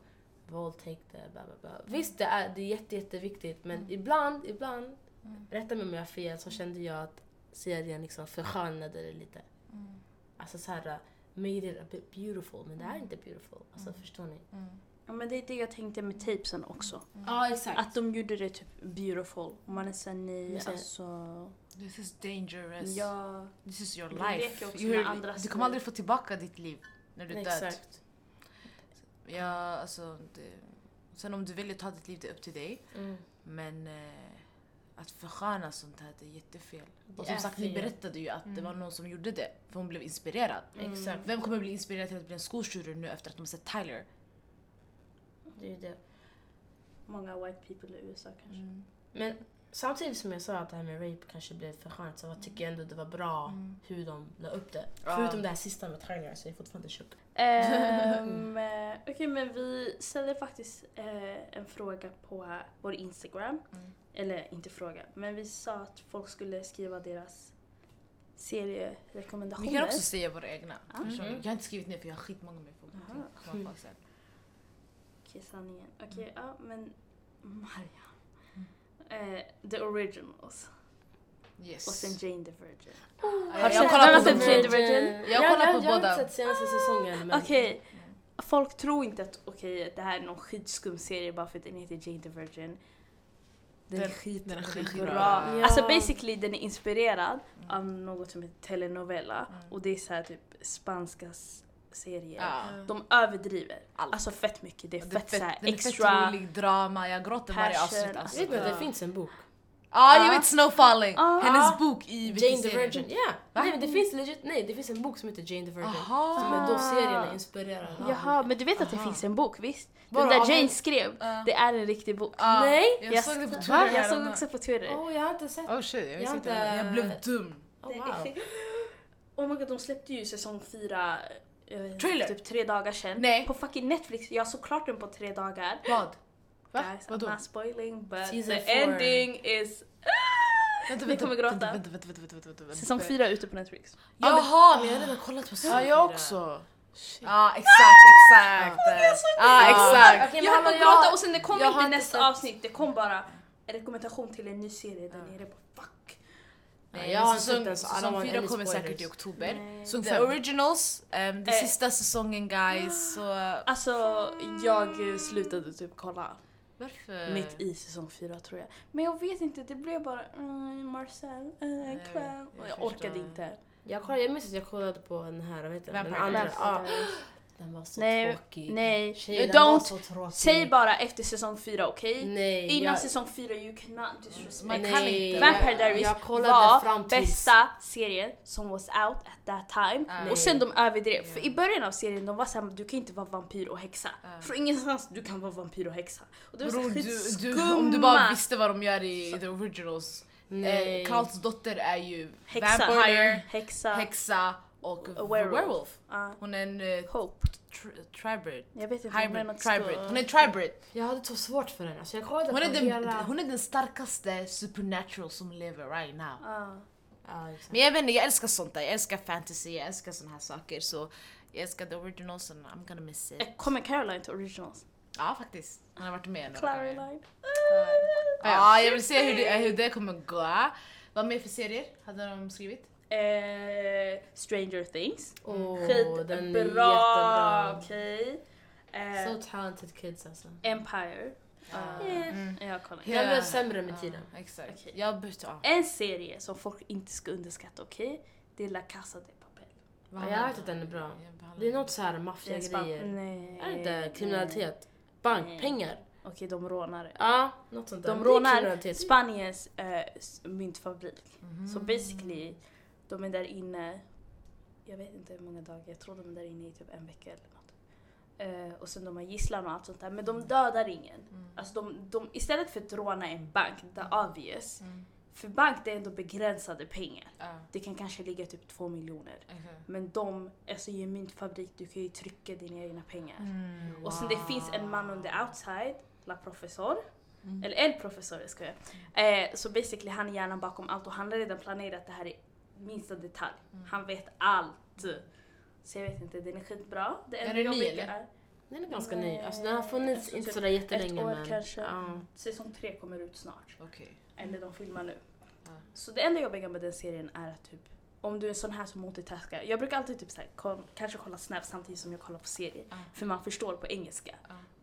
våldtäkter, bla bla bla. Visst det är, det är jätte, jätteviktigt men ibland, ibland, Mm. rätta mig om jag har fel, så kände jag att serien liksom förskönade det lite. Mm. Alltså så här, made it a bit beautiful, men det är inte beautiful. Alltså förstår ni? Mm. Ja men det är det jag tänkte med tapesen också. Ja exakt. Att de gjorde det typ beautiful. Och man är såhär nej alltså. This is dangerous. Ja. This is your Det life. leker också You- med andras du kommer aldrig få tillbaka ditt liv när du är död. Exakt. Ja, alltså, det, sen om du väljer att ta ditt liv, det är upp till dig. Mm. Men eh, att försköna sånt här, det är jättefel. Det Och som sagt, vi fel. berättade ju att det Mm. var någon som gjorde det. För hon blev inspirerad. Exakt. Vem kommer bli inspirerad till att bli en skolshooter nu efter att de sett Tyler? Det är ju det. Många white people i USA kanske. Mm. Men samtidigt som jag sa att det här med rape kanske blev för skönt så tycker jag ändå det var bra Mm. hur de la upp det. Ja. Förutom det här sista med Tyler så jag är fortfarande. Ehm, eh, Okej men vi ställde faktiskt eh, en fråga på vår Instagram. Mm. Eller inte fråga, men vi sa att folk skulle skriva deras serierekommendationer. Vi kan också säga våra egna. Ah. Mhm. Jag har inte skrivit ner för jag har skitmånga med sen. Okej, sanningen. Okej, ja men Mariam. Eh, the Originals. Yes. Och sen Jane the Virgin. Ja, Har jag du sett- har sett båda. Jane the Virgin? Jag kollar på jag, Jag båda. har inte sett senaste säsongen men... Okej, folk tror inte att okej det här är någon skitskum serie bara för att den heter Jane the Virgin. Den, är Den- skit, den är skitbra. bra. Ja. Alltså basically den är inspirerad Mm. av något som heter telenovela Mm. och det är så här typ spanska serier. Ja. De överdriver. Allt. Alltså fett mycket. Det är Det är fett, så här den är fett extra. rolig, drama, jag gråter varje passion, avsnitt. alltså. Alltså. Vet du att det finns en bok? Ja, jag Ja. vet Snowfalling! Ja. Hennes bok i Jane the. Virgin. Ja! Nej men det finns legit, nej det finns en bok som heter Jane the Virgin. Aha. Som är då serien är inspirerad av. Jaha, men du vet att det Aha. finns en bok visst? Den där Jane skrev, Ja. det är en riktig bok. Ja, Nej. Jag Jag såg det på? Twitter Jag såg häromdagen. också på Twitter. Åh jag har inte sett. Oh shit, jag Jag inte- Jag blev dum. Oh, wow. Oh my god, de släppte ju säsong fyra eh, Trailer. typ tre dagar sedan. Nej. På fucking Netflix. Jag såg klart den på tre dagar. Vad? Va? Guys, Vadå? I'm not spoiling but Season the four. ending is... Vänta, Ni kommer gråta. Vänta, vänta, vänta, vänta, vänta, vänta, vänta. Säsong fyra är ute på Netflix. Jaha! Men jag har redan kollat på säsong Ja, jag också. Ja, exakt, exakt. Ja, exakt. Okej, men jag höll på att gråta jag- och sen det kom jag har inte inte nästa sett- avsnitt. Det kom bara en rekommendation till en ny serie där Ja. nere på fuck. Nej, jag har inte säsong, den så I don't säsong fyra kommer spoilers. säkert i oktober. Nej. Säsong The. Originals, um, det Eh. sista säsongen guys. Så, Alltså jag slutade typ kolla varför? mitt i säsong fyra tror jag. Men jag vet inte, det blev bara mm, Marcel, äh, jag kväll. jag jag orkade inte. Jag, kollade, jag minns att jag kollade på den här, vad heter den? Den andra. Den var så Nej, tråkig. nej. Tjejer, den var så tråkig. Säg bara efter säsong fyra, okej? Nej, Innan jag- säsong fyra, you cannot disrespect. Man kan inte. Vampire Diaries var bästa serien som was out at that time. Nej. Och sen de överdrev. För i början av serien de var såhär, du kan inte vara vampyr och häxa. Ja. Från ingenstans du kan vara vampyr och häxa. Och det var så du, du, om du bara visste vad de gör i the originals. Nej. Eh, Karls dotter är ju Häxa. vampire, Häxa. häxa och A werewolf. werewolf. Ja. Hon är en uh, Hope. tribrid. Jag vet inte. Hybrid, något tribrid. Hon är tribrid. Jag hade så svårt för den. Alltså jag kollade Hon är, den, hela... hon är den starkaste supernatural som lever right now. Ja, exakt. Men jag vet inte, jag älskar sånt där. Jag älskar fantasy, jag älskar såna här saker. Så jag älskar the originals and I'm gonna miss it. Eh, Kommer Caroline till originals? Ja faktiskt. Han har varit med några gånger. Caroline. Ja, jag vill se hur det, hur det kommer gå. Vad mer för serier hade de skrivit? Eh, Stranger Things. Skitbra, den är jättebra. okej. Eh, So talented kids alltså. Empire. Ah. Eh, Mm. Jag kollar. Blev sämre med tiden. Ja, exakt. Okej. Jag bytte, ja. En serie som folk inte ska underskatta, okej? Det är La Casa de Papel. Handlar jag vet att den är bra. Det är något så här maffiagrejer. Nej. Är det inte kriminalitet? Bank, Nej. pengar? Okej, de rånar. Ja, något sånt där. De rånar. Spaniens s- myntfabrik. Mhm. Så basically, de är där inne, jag vet inte hur många dagar, jag tror de är där inne i typ en vecka eller något. Eh, och sen de har gisslan och allt sånt där, men de dödar ingen. Mm. Alltså de, de, istället för att råna en bank, the obvious, Mm. för bank det är ändå begränsade pengar. Ja, Det kan kanske ligga typ två miljoner. okej. Men de, alltså i en myntfabrik, du kan ju trycka dina egna pengar. Mm. Och sen det finns en man on the outside, la professor. Mm. Eller en professor, jag skojar. Eh, så basically han är hjärnan bakom allt och han har redan planerat det här i minsta detalj. Mm. Han vet allt. Så jag vet inte, den är skitbra. Det Är enda den ny, eller? är Den är ganska Nej, ny. Alltså den har funnits inte sådär jättelänge ett år men... kanske. Ja. säsong tre kommer ut snart. Okej. Eller de filmar nu. Ja. Så det enda jobbiga med den serien är att typ om du är en sån här som multitaskar. Jag brukar alltid typ såhär, koll, kanske kolla Snap samtidigt som jag kollar på serier. Ja. För man förstår på engelska.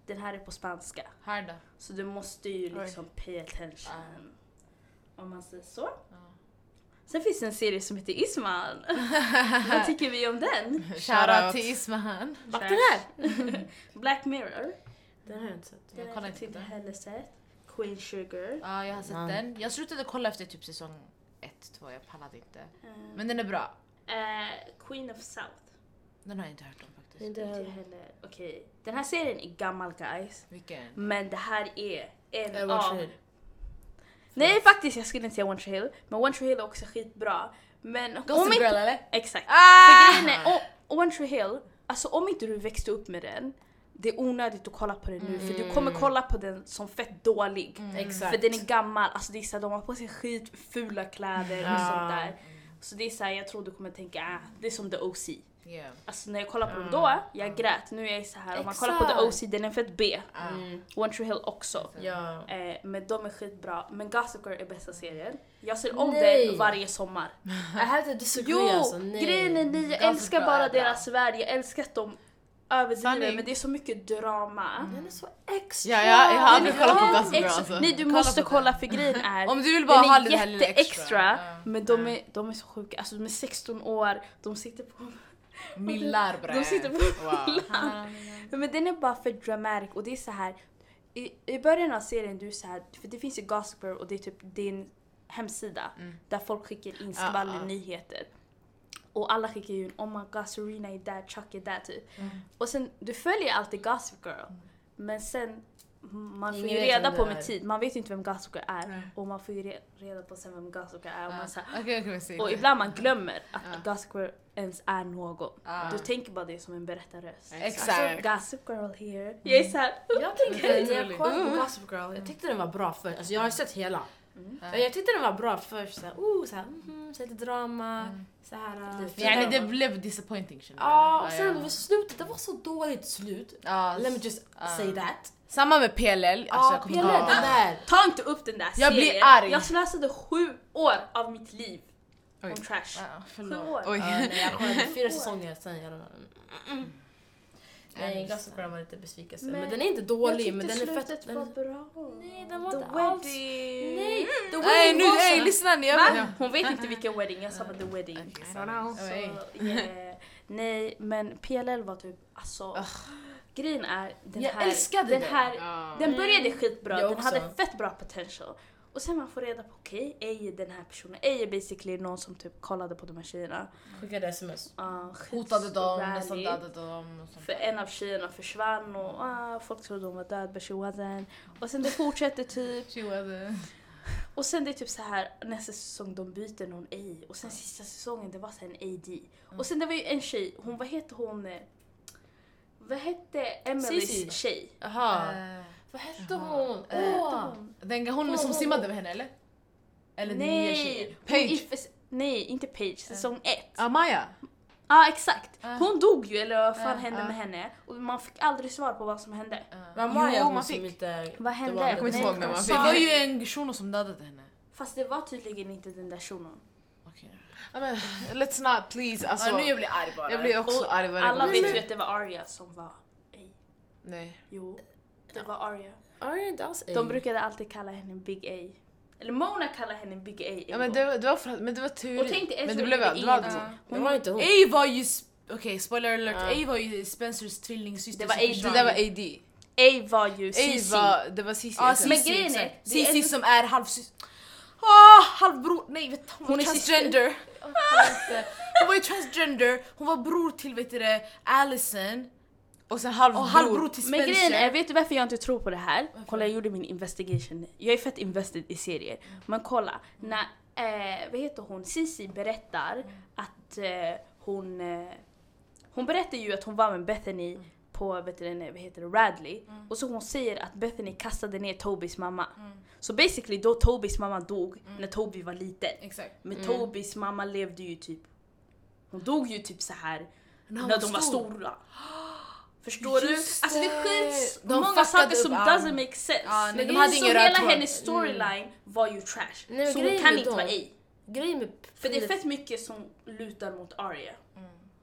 Den här är på spanska. Här då? Så du måste ju Oj. liksom pay attention. Om man säger så. Sen finns det en serie som heter Isman. Vad tycker vi om den? Shoutout till Ismahan. Vart den här? Black Mirror. Den har jag inte sett. Den Jag har jag inte den. heller sett. Queen Sugar. Ja, jag har sett Ja. den. Jag slutade kolla efter typ säsong ett, två, jag pallade inte. Eh, Men den är bra. eh, Queen of South. Den har jag inte hört om faktiskt. Inte Inte heller. heller. Okej. Den här serien är gammal guys. Vilken? Men det här är en av... Nej faktiskt jag skulle inte säga One Tree Hill. Men One Tree Hill är också skitbra. Men Gossip inte... Girl eller? Exakt. Ah! För grejen är, o- One Tree Hill, alltså om inte du växte upp med den, det är onödigt att kolla på den nu för du kommer kolla på den som fett dålig. Mm. För den är gammal, alltså det är så här, de har på sig skitfula kläder och Ja. sånt där. Så det är så här, jag tror du kommer tänka, ah, det är som The OC. Yeah. Alltså när jag kollar på dem Ja. då, jag grät. Nu är jag så här, om man kollar på The. OC, den är fett B. Mm. One Tree Hill också. Ja. Eh, men de är skitbra. Men Gossip Girl är bästa serien. Jag ser om Nej. den varje sommar. I have to disagree Jo! alltså. Nej. grejen är ni, jag Gossip älskar Girl bara deras värld. Jag älskar att de överdriver Sanning. men det är så mycket drama. Den är så extra. Ja, ja, jag har aldrig kollat på Gossip Girl extra- alltså. Nej du Kolla måste kolla för grejen är Om du vill bara den ha är lilla extra. jätteextra Ja. men de är, de är så sjuka. Alltså de är 16 år, de sitter på... Millar bre. De sitter på Wow. Men den är bara för dramatic och det är så här. I, I början av serien du är så här, för det finns ju Gossip Girl och det är typ din hemsida Mm. där folk skickar in Ja, skvaller, ja. nyheter. Och alla skickar ju in oh my god Serena är där, Chuck är där typ. Mm. Och sen, du följer alltid Gossip Girl. Men sen, man får ju reda på med tid, man vet ju inte vem Girl är. Nej. Och man får ju re- reda på sen vem Girl är. Och, man, så här, okej, okej. och ibland man glömmer att Ja. Girl ens är någon. Ja. Du tänker bara det som en berättarröst. Exakt. Gossip Girl here. Jag är såhär, Jag tänker, jag på Gossip Girl, jag tyckte den var bra först. Alltså jag har sett hela. Ja. Jag tyckte den var bra först. Såhär, oh, såhär, mhm, så lite drama. Mm. Såhär, äh, Yani det blev disappointing känner jag. Ja, och sen vid slutet, det var så dåligt slut. Ja, Let me just Ja. say that. Samma med PLL. Alltså, Ja, ihåg- den där. ta inte upp den där Jag blir serien. arg. Jag slösade sju år av mitt liv Oj. om trash. Ja, Sju förlåt. år. Oj. Ja, nej, jag kollade fyra säsonger sen. Jag, mm, mm. Nej, Nej, Gossip Girl var lite besvikelse. Men Men, den är inte Jag dålig. Men den är fett... Den, var bra. Nej, den var The inte alls- wedding. nej, the Nej, wedding nu, var ey, så- lyssna ni. Jag Hon vet inte vilken wedding, jag sa bara the wedding. Okej, I sorry. don't know. Oj. Så, yeah. Nej, men PLL var typ, alltså. Grejen är den Jag här, älskade den den. här Ja. den började skitbra, Jag den också. hade fett bra potential. Och sen man får reda på, okej, okay, är den här personen, är basically någon som typ kollade på de här tjejerna. Skickade sms. Uh, Hotade dem, nästan dödade dem. Och sånt. För en av tjejerna försvann och uh, folk trodde hon var död, but she wasn't. Och sen det fortsätter typ, She was a- och sen det är typ så här nästa säsong de byter någon A. Och sen sista säsongen det var så en AD. Och sen det var ju en tjej, hon, vad hette hon? Vad hette Emelies Cici. tjej? Jaha. Eh, Vad hette hon? Åh! Den hon som simmade med henne eller? Eller nya hon Page. i nej, inte Page. Säsong ett. Amaya. Ja exakt. Ja. Hon dog ju eller vad fan Ja, hände med henne? Och man fick aldrig svar på vad som hände. Var Maja Jo, man fick. inte... Vad hände? Det var- Jag kommer inte ihåg när man sa- Det fick. var ju en shuno som dödade henne. Fast det var tydligen inte den där shunon. Okej. Ja, men, let's not please. Alltså, ja, nu jag blir arg bara. jag blir också arg varje Alla vet ju att det var Arya som var. Nej. Jo, det var Arya. Arya är inte alls De brukade alltid kalla henne Big A. Eller Mona kallade henne Big A. en Ja, men gång. det, var- det var för, men det var tur. Och tänk dig, men det blev gjorde det var så. Det var inte hon. A var ju... sp- Okej, spoiler alert. Ja. A var ju Spencers tvillingsyster Det var som A. Det försvann. där var AD. A var ju A Cici. var, det var Cici. Ja. Men grejen är, exakt. det är Cici ändå- som är halvsys... Ah, halvbror... Nej, vet du, hon, Hon var är transgender. Hon var ju transgender, hon var bror till vet du, det, Allison Och sen halvbror. och halvbror till Men grejen är, vet du varför jag inte tror på det här? Kolla jag gjorde min investigation. Jag är fett invested i serier. Men kolla, när, eh, vad heter hon, Cici berättar att eh, hon, eh, hon berättar ju att hon var med Bethany på vet du, vad heter det, Radley. Och så hon säger att Bethany kastade ner Tobis mamma. Så basically då Tobis mamma dog när Toby var liten. Exakt. Men Tobis mamma levde ju typ, hon dog ju typ så här När när de var stor. stora. Förstår du? Just Alltså det är det. skit De många saker som allt. doesn't make sense. Ja, nej, de Så hade ingen röd hela hennes storyline var ju trash. Nej, så hon kan inte vara A. Grejen med... För det är fett mycket som lutar mot Arya.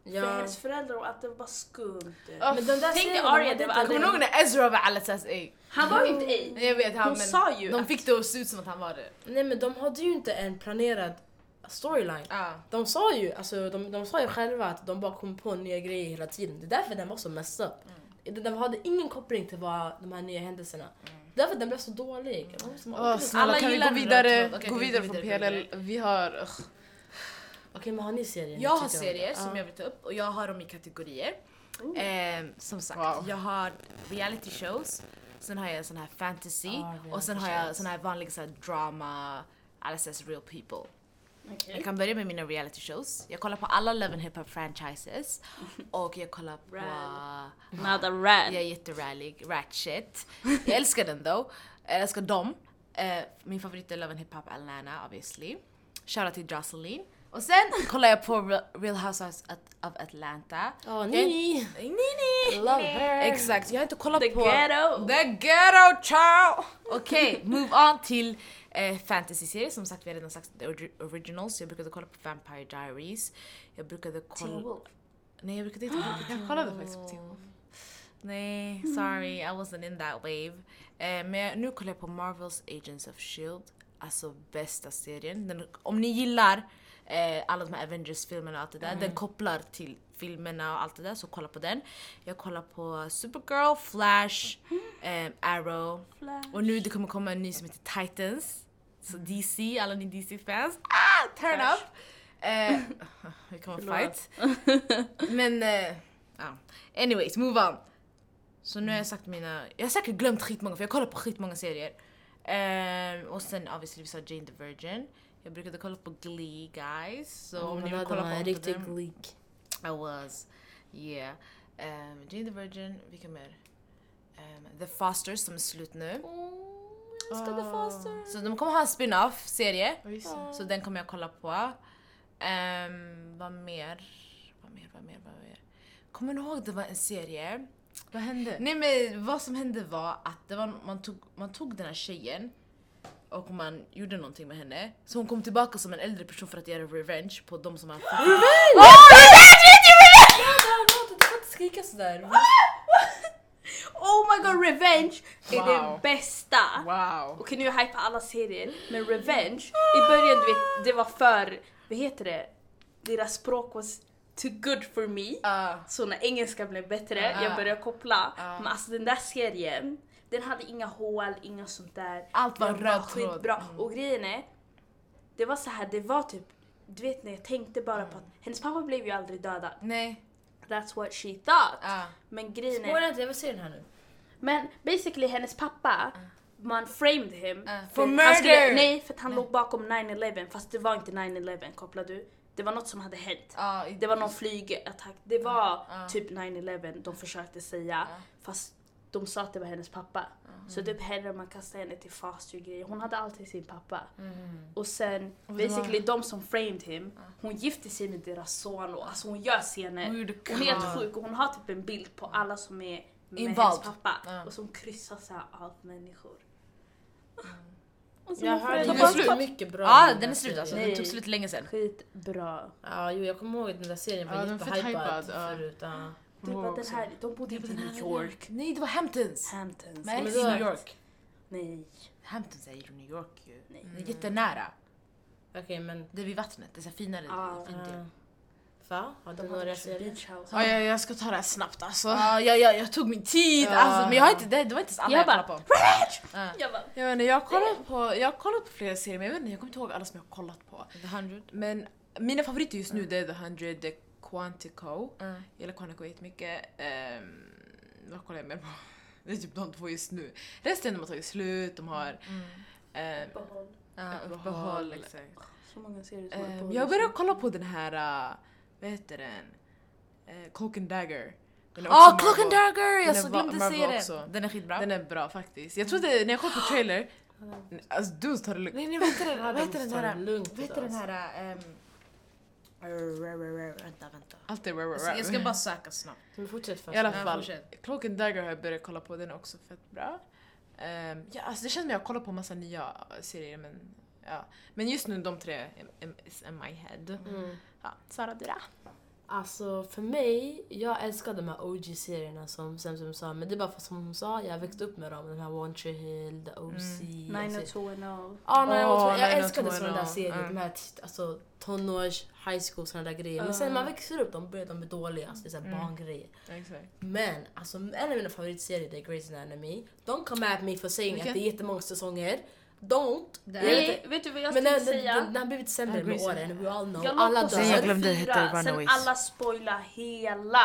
För Ja. hennes föräldrar och att det var skumt. Ja. Men den där Tänk dig serien, Arya, de det var aldrig- Kommer du ihåg när Ezra var Alessas A? Han var ju inte A. Jag vet, han, Hon men sa ju de att- fick det att se ut som att han var det. Nej men de hade ju inte en planerad storyline. Ah. De sa ju, alltså, de, de sa ju själva att de bara kom på nya grejer hela tiden. Det är därför den var så messed up. Mm. Den hade ingen koppling till vad, de här nya händelserna. Därför den blev så dålig. Orkar inte- snälla Alla kan vi gillar gå vidare. Okej, gå vidare gå från vidare, PLL? Vi har... ugh. Okej men har ni serier? Jag har serier som Ja. jag vill ta upp och jag har dem i kategorier. Eh, som sagt, Wow. jag har reality shows, sen har jag sån här fantasy Ah, och sen har jag sån här vanliga så här drama, Alice's real people. Okej. Jag kan börja med mina reality shows. Jag kollar på alla Love and Hip Hop franchises och jag kollar på... Rad. Nada rad. Jag är jätterälig, rat shit. Jag älskar den då. Jag älskar dem. Eh, min favorit är Love and Hip Hop Atlanta obviously. Shoutout till Jocelyn. Och sen kollar jag på Real, Housewives of Atlanta. Ja, Jag- Nini! Nini! Love her! Exakt, jag har inte kollat The på... ghetto. The ghetto ciao! Okej, move on till eh, fantasy-serier. Som sagt, vi har redan sagt the ori- originals. Jag brukade kolla på Vampire Diaries. Jag brukade kolla... Teen Wolf. Nej, jag brukade inte kolla på Jag kollade faktiskt på Teen Wolf. Nej, sorry, I wasn't in that wave. Eh, men nu kollar jag på Marvels Agents of Shield. Alltså bästa serien. Den, om ni gillar eh, alla de här Avengers-filmerna och allt det där, den kopplar till filmerna och allt det där, så kolla på den. Jag kollar på Supergirl, Flash, eh, Arrow. Flash. Och nu det kommer komma en ny som heter Titans. Så DC, alla ni DC-fans, ah, turn Flash. up! Eh, vi kommer fight. Men, eh, ja. Anyways, move on. Så nu har jag sagt mina, jag har säkert glömt skitmånga för jag kollar på skitmånga serier. Ehm, och sen obviously vi sa Jane the Virgin. Jag brukade kolla på Glee guys. Så om ni vill kolla på en riktig gleek. I was. Yeah. Um, Jane the Virgin, vilka mer? Um, the Fosters som är slut nu. The Foster. Så de kommer ha en spin-off serie. Det. Så den kommer jag kolla på. Um, vad mer? Vad mer, vad mer, vad mer? Kommer ni ihåg det var en serie? Vad hände? Nej men vad som hände var att det var, man, tog, man tog den här tjejen och man gjorde någonting med henne. Så hon kom tillbaka som en äldre person för att göra revenge på de som har Du får inte skrika sådär. Oh my god, Revenge är Wow. det bästa. Wow. Okej nu är jag hype på alla serier, men Revenge, i början du vet, det var för, vad heter det, deras språk var, s- too good for me. Ah. Så när engelska blev bättre, Ah. jag började koppla. Ah. Men alltså den där serien, den hade inga hål, inga sånt där. Allt var röd tråd. skitbra. Mm. Och grejen är, det var så här, det var typ, du vet när jag tänkte bara på att hennes pappa blev ju aldrig dödad. Nej. That's what she thought. Ah. Men grejen är, Spoila inte, jag vill se den här nu. men basically hennes pappa, man framed him. Ah. för murder! Skulle, nej, för att han Nej. låg bakom 9-11 fast det var inte 9-11 kopplar du. Det var något som hade hänt. Ah, Det var någon flygattack. Det var Ah. typ 9-11 de försökte säga. Fast de sa att det var hennes pappa. Så typ hellre man kastade henne till fast grejer. Hon hade alltid sin pappa. Mm. Och sen Och basically de som framed him, hon gifte sig med deras son och alltså hon gör scener. Hon är helt sjuk och hon har typ en bild på alla som är med Involved. hennes pappa. Ja. Och som kryssar så här av människor. Mm. Jag hörde Den är slut. allt. mycket bra. Ja, den är slut alltså. Den tog slut länge sedan. Skitbra. Ja, jo, jag kommer ihåg att den där serien var Ja, var jättehypad förut. Ja. Det var den här, de bodde inte i New York. Nej, det var Hamptons. Hamptons. Men i då- New York. Nej. Hamptons är ju New York ju. Nej. Det är jättenära. Okej, men... Det är vid vattnet. Det är så här finare. Ah. fint ju. Uh, va? Har du De några serier? beach house. Ja, jag, jag ska ta det här snabbt alltså. Ja, ja, ja, jag tog min tid. Ja. Alltså, men jag har inte, det, det var inte alla Jag jag, bara, kollade på. Ja. Jag bara, Jag, vet inte, jag, har kollat på, jag har kollat på flera serier men jag vet inte, jag kommer inte ihåg alla som jag har kollat på. The Hundred? Men mina favoriter just nu det är The 100, The Quantico. Mm. Jag gillar Quantico jättemycket. Um, vad kollar jag mer på? Det är typ de två just nu. Resten de har tagit slut, de har behåll. Ja, uppehåll. uppehåll. Exakt. Så många serier som på jag började kolla på den här, uh, vad heter den? Uh, Cloak and Dagger. Ja, också Cloak and. Dagger! Jag Den så är glömde se den. också. Den är skitbra. Den är bra faktiskt. Jag trodde när jag kollade på trailer, alltså du tar det lugnt. Nej, nej, vad heter den? Vad heter den det här? Vad heter den alltså. här? Vänta, vänta. Allt är rah, rah, jag ska- bara söka snabbt. Men fortsätt först. I alla fall. Cloak and Dagger har jag börjat kolla på, den är också fett bra. Ehm, ja, alltså det känns som att jag kollar på massa nya serier men ja. Men just nu de tre är- is in my head. Mm. Ja, Sara du då? Alltså för mig, jag älskar de här OG-serierna som Samsung sa, men det är bara för som hon sa, jag växte upp med dem. Den här One Tree Hill, The OC. Mm. alltså- 90210. Ja, nej, Åh, jag, jag nej, älskade sådana där med serier, någon. de här alltså, tonårs, high school, sådana där grejer. Men sen när man växer upp, de börjar de bli dåliga, alltså, det är Mm. barngrejer. Exakt. Men alltså, en av mina favoritserier det är Grey's Anatomy. Don't come at me for saying Vilken? att det är jättemånga säsonger. Don't! Det Nej, vet du vad jag Men den, den, säga? den, den har blivit sämre med åren, we all know. Jag Alla dör. jag glömde fyra, heta sen Runaways. alla spoilar hela.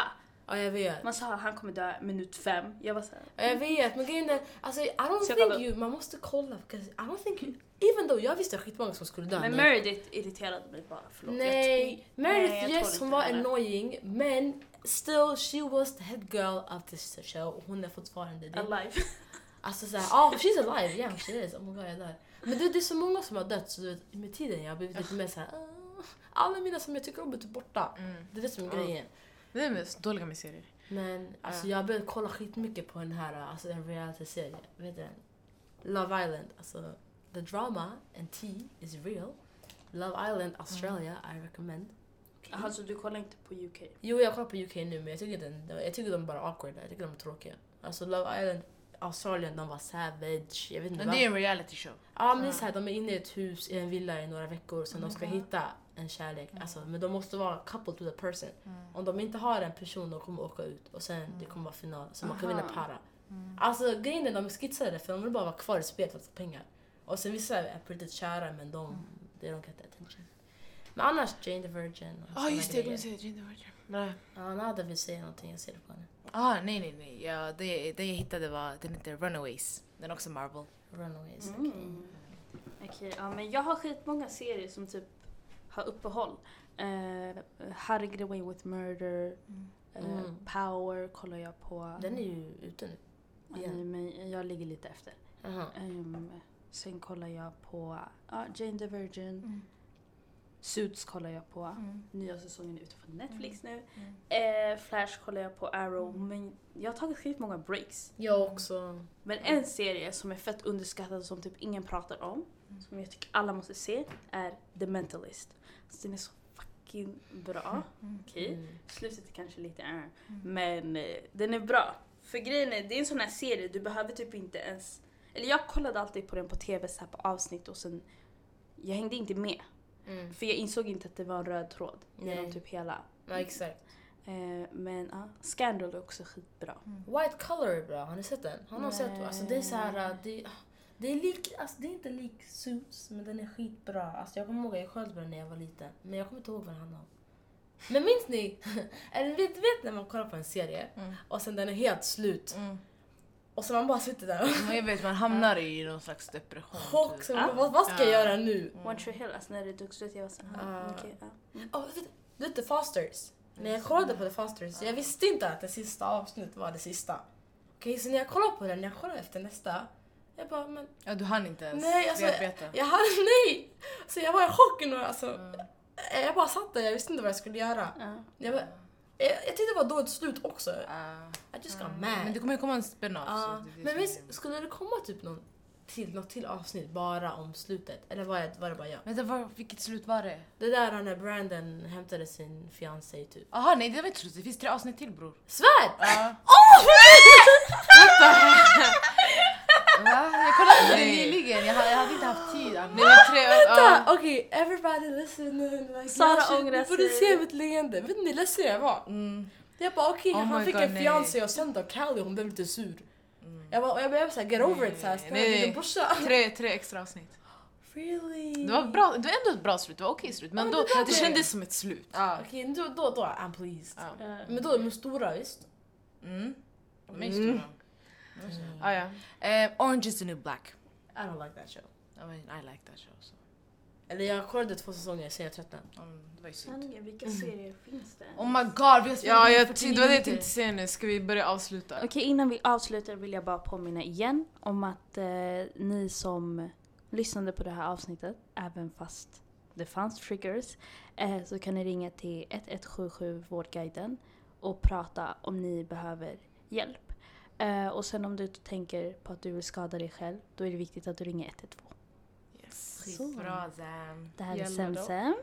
Ja, jag vet. Man sa han kommer dö minut fem. Jag var såhär, Ja, jag vet, men grejen är, alltså, I don't Så think you, man måste kolla. Because I don't think you, even though jag visste skitmånga som skulle dö. men nej. Meredith irriterade mig bara. Förlåt. Nej, Meredith Nej, jag yes tror hon var henne. annoying men still she was the head girl of this show hon är fortfarande det. Alive. Alltså såhär, ja oh, she's alive, yeah she is, oh my god jag är där. Men det, det är så många som har dött så du vet, med tiden jag har blivit lite mer såhär, "Ah, alla mina som jag tycker om är typ borta. Mm. Det är det som är grejen. Det är mest dåliga med serier. Men alltså Ja. jag har börjat kolla skitmycket på den här, alltså en reality-serie, vad heter den? Love Island, alltså the drama and tea is real. Love Island Australia, I recommend. Alltså du kollar inte på UK? Jo, jag kollar på UK nu men jag tycker, den, jag tycker de är bara awkward. Jag tycker de är tråkiga. Alltså Love Island, Australien, de var savage. Jag vet inte Men det är en reality show. Ja men det är så här, de är inne i ett hus i en villa i några veckor och sen de ska hitta en kärlek. Alltså, men de måste vara coupled to the person. Om de inte har en person de kommer åka ut och sen det kommer vara final så man kan vinna para. Alltså grejen är de skitsade det för de vill bara vara kvar i spelet för att få pengar. Och sen vissa är på riktigt kära men de, they don't get attention. Men annars Jane the Virgin Ja såna just det, jag glömde säga Jane the Virgin. Nej. Ja, Nada vill säga någonting, jag ser det på henne. Ah, nej, nej, nej. Ja, det, det jag hittade var, den heter Runaways. Den är också Marvel. Runaways, Mm. okej. Okej, ja men jag har skitmånga serier som typ har uppehåll. Uh, How to get away with murder, eh, Mm. Power kollar jag på. Den är ju ute nu. Nej, igen. men jag ligger lite efter. Jaha. Ehm, sen kollar jag på ja, Jane the Virgin. Mm. Suits kollar jag på. Mm. Nya säsongen är ute på Netflix nu. Mm. Eh, Flash kollar jag på Arrow. Men jag har tagit skitmånga många breaks. Jag också. Men en serie som är fett underskattad och som typ ingen pratar om, som jag tycker alla måste se, är The Mentalist. Så den är så fucking bra. Okej, Mm. slutet är kanske lite äh, men eh, den är bra. För grejen är, det är en sån här serie, du behöver typ inte ens... Eller jag kollade alltid på den på tv så här på avsnitt och sen... Jag hängde inte med. Mm. För jag insåg inte att det var en röd tråd Nej. genom typ hela. Ja, exakt. Eh, men ja, Scandal är också skitbra. White color är bra, har ni sett den? Har någon Nej. sett? Alltså det är så här, uh, det, det är lik, alltså det är inte lik Suits, men den är skitbra. Alltså jag kommer ihåg att jag sköt på den när jag var liten, men jag kommer inte ihåg vad den handlade om. Men minns ni? Eller vet, vet när man kollar på en serie Mm. och sen den är helt slut Mm. Och så man bara sitter där och Men jag vet, man hamnar i någon slags depression. chock. typ. Så Ja. man, vad, vad ska jag Ja. göra nu? One Tree Hill, alltså när det tog slut jag var såhär, Ah. ah, okej. ja. Mm. Oh, du vet The Fosters? När jag kollade på The Fosters, jag visste inte att det sista avsnittet var det sista. Okej, så när jag kollade på den, när jag kollade efter nästa, jag bara men Ja, du hann inte ens Nej, alltså, bearbeta. jag hade nej! Så jag var i chock nu alltså. Mm. Jag bara satt där, jag visste inte vad jag skulle göra. Ja. Jag, bara, jag, jag tyckte det var dåligt slut också. Ah. I just got Ah. mad. Men det kommer ju komma en spin-off. Ja, så det är det men visst, skulle det komma typ någon till, något till avsnitt bara om slutet? Eller var det, var det bara jag? Vänta, var, vilket slut var det? Det där när Brandon hämtade sin fiancé typ. Jaha, nej det var inte slut. Det finns tre avsnitt till bror. Svärd! Ja. Oh! Va? Jag kollade på det Nej. nyligen. Jag hade, jag hade inte haft tid. Anna. Nej men tre, vänta! Okej, everybody listen. Like, Sara jag ångrar Du borde sig. se mitt leende. Vet ni hur ledsen jag var? Mm. Jag bara okej, Oh han fick God, en fiancé och sen då Callie hon blev lite sur. Mm. Jag bara, jag blev såhär get over it såhär, Nej, snälla din brorsa. Tre, tre extra avsnitt. Really? Det var, bra, det var ändå ett bra slut. Det var okej slut. Men Ja, då, men det det det. kändes som ett slut. Ja. Okej, då, då, då I'm pleased. Ja. Eh, Men då är de stora visst? Mm. De är Mm. stora. De är stora. Ah, ja. Eh, Orange is the new black. I don't like that show. I, mean, I like that show. So. Eller jag kollade två säsonger, sen jag tröttnade. Det var ju synd. Sanningen, vilka serier finns det? Oh my god, vi har Ja, jag, 49 det var det jag tänkte säga nu. Ska vi börja avsluta? Okej, innan vi avslutar vill jag bara påminna igen om att eh, ni som lyssnade på det här avsnittet, även fast det fanns triggers, eh, så kan ni ringa till 1177 Vårdguiden och prata om ni behöver hjälp. Eh, och sen om du tänker på att du vill skada dig själv, då är det viktigt att du ringer 112. Yes. Så. Bra Zam. Det här är. Semsem.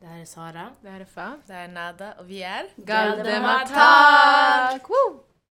Det här är Sara. Det här är Fa. Det här är Nada och vi är Galdematar!